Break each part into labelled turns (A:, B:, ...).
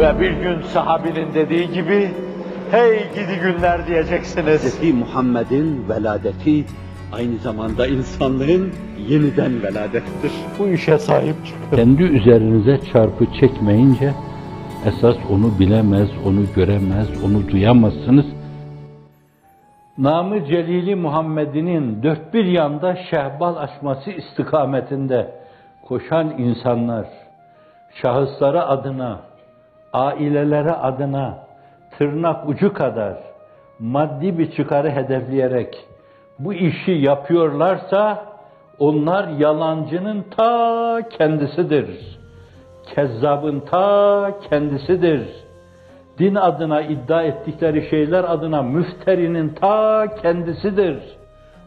A: Ve bir gün sahabinin dediği gibi, hey gidi günler diyeceksiniz.
B: Hz. Muhammed'in veladeti aynı zamanda insanlığın yeniden veladettir.
A: Bu işe sahip çıkın.
C: Kendi üzerinize çarpı çekmeyince esas onu bilemez, onu göremez, onu duyamazsınız. Namı Celili Muhammed'inin dört bir yanda şehbal açması istikametinde koşan insanlar, şahısları adına, aileleri adına tırnak ucu kadar maddi bir çıkarı hedefleyerek bu işi yapıyorlarsa onlar yalancının ta kendisidir. Kezzabın ta kendisidir. Din adına iddia ettikleri şeyler adına müfterinin ta kendisidir.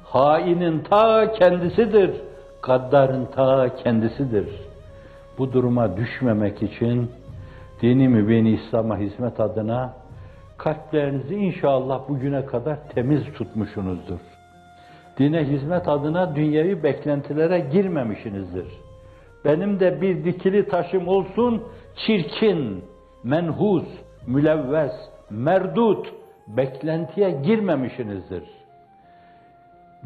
C: Hainin ta kendisidir. Gaddarın ta kendisidir. Bu duruma düşmemek için dini mübini İslam'a hizmet adına kalplerinizi inşallah bugüne kadar temiz tutmuşsunuzdur. Dine hizmet adına dünyevi beklentilere girmemişsinizdir. Benim de bir dikili taşım olsun, çirkin, menhus, mülevves, merdut, beklentiye girmemişsinizdir.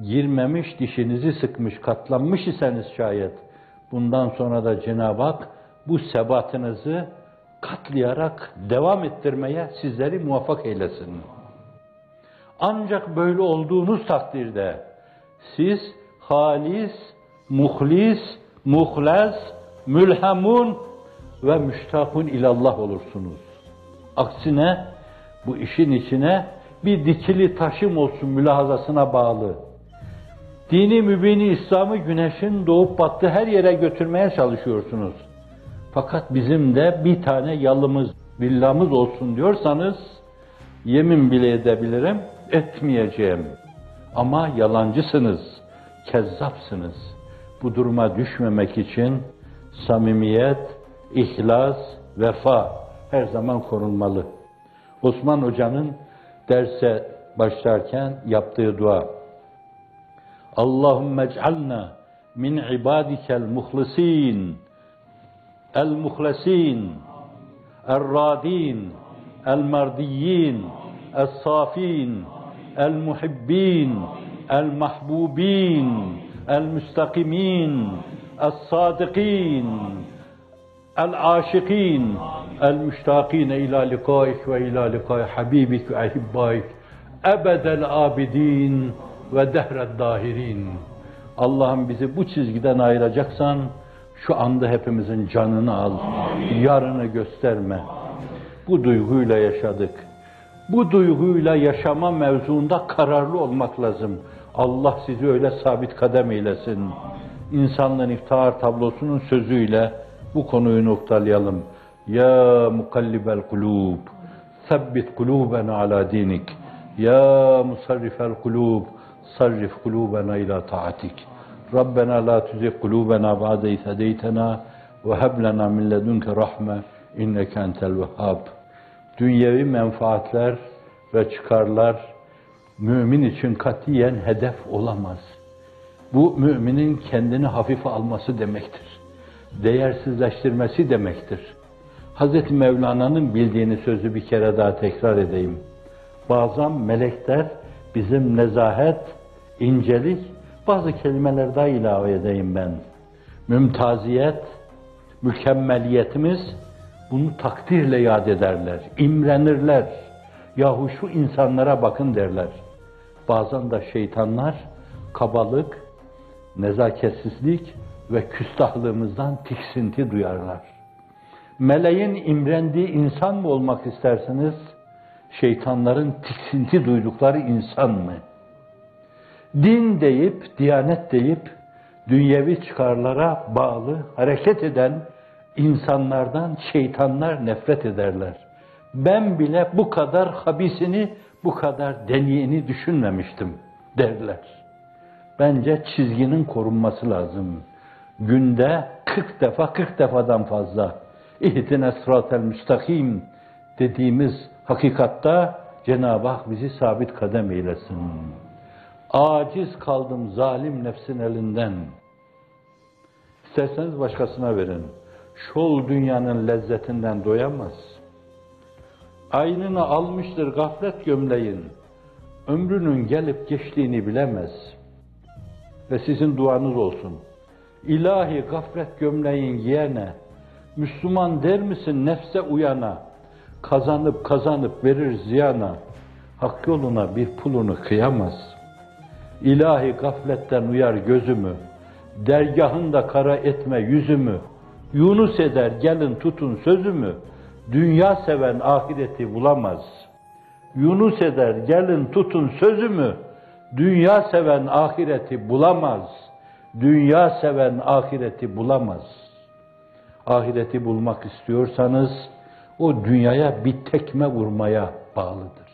C: Girmemiş, dişinizi sıkmış, katlanmış iseniz şayet, bundan sonra da Cenab-ı Hak bu sebatınızı katlayarak devam ettirmeye sizleri muvaffak eylesin. Ancak böyle olduğunuz takdirde siz halis, muhlis, muhles, mülhemun ve müştakun ilallah olursunuz. Aksine bu işin içine bir dikili taşım olsun mülahazasına bağlı. Dini mübini İslam'ı güneşin doğup battığı her yere götürmeye çalışıyorsunuz. Fakat bizim de bir tane yalımız, villamız olsun diyorsanız yemin bile edebilirim, etmeyeceğim. Ama yalancısınız, kezzapsınız. Bu duruma düşmemek için samimiyet, ihlas, vefa her zaman korunmalı. Osman Hoca'nın derse başlarken yaptığı dua. Allahümme ec'alna min ibadikel muhlisin, el muhibbin, el mahbubin, el müstakimin, el sadikin, العاشقين المشتاقين إلى لقائك وإلى لقاء حبيبك وأحبائك أبد الآبدين ودهر الداهرين Allah'ım bizi bu çizgiden ayıracaksan şu anda hepimizin canını al. Yarını gösterme. Bu duyguyla yaşadık. Bu duyguyla yaşama mevzuunda kararlı olmak lazım. Allah sizi öyle sabit kadem eylesin. İnsanlığın iftihar tablosunun sözüyle bu konuyu noktalayalım. Ya mukallibel kulub, sebbit kulubena ala dinik. Ya musarrifel kulub, sarrif kulubena ila taatik. La tuzigh kulubena ba'de iz hedeytena ve heb lena min ledunke rahme inneke entel vehhab. Dünyevi menfaatler ve çıkarlar mümin için katiyen hedef olamaz. Bu müminin kendini hafife alması demektir değersizleştirmesi demektir. Hz. Mevlana'nın bildiğini sözü bir kere daha tekrar edeyim. Bazen melekler bizim nezahet, incelik, bazı kelimeler daha ilave edeyim ben. Mümtaziyet, mükemmeliyetimiz bunu takdirle yad ederler, imrenirler. Yahu şu insanlara bakın derler. Bazen de şeytanlar kabalık, nezaketsizlik, ve küstahlığımızdan tiksinti duyarlar. Meleğin imrendiği insan mı olmak istersiniz? Şeytanların tiksinti duydukları insan mı? Din deyip, diyanet deyip, dünyevi çıkarlara bağlı hareket eden insanlardan şeytanlar nefret ederler. Ben bile bu kadar habisini, bu kadar deniyeni düşünmemiştim derler. Bence çizginin korunması lazım günde 40 defa 40 defadan fazla ihdine sıratel müstakim dediğimiz hakikatta Cenab-ı Hak bizi sabit kadem eylesin. Aciz kaldım zalim nefsin elinden. İsterseniz başkasına verin. Şol dünyanın lezzetinden doyamaz. Aynını almıştır gaflet gömleğin. Ömrünün gelip geçtiğini bilemez. Ve sizin duanız olsun. İlahi gaflet gömleğin giyene, Müslüman der misin nefse uyana, kazanıp kazanıp verir ziyana, hak yoluna bir pulunu kıyamaz. İlahi gafletten uyar gözümü, dergahında kara etme yüzümü, Yunus eder gelin tutun sözümü, dünya seven ahireti bulamaz. Yunus eder gelin tutun sözümü, dünya seven ahireti bulamaz. Dünya seven ahireti bulamaz. Ahireti bulmak istiyorsanız o dünyaya bir tekme vurmaya bağlıdır.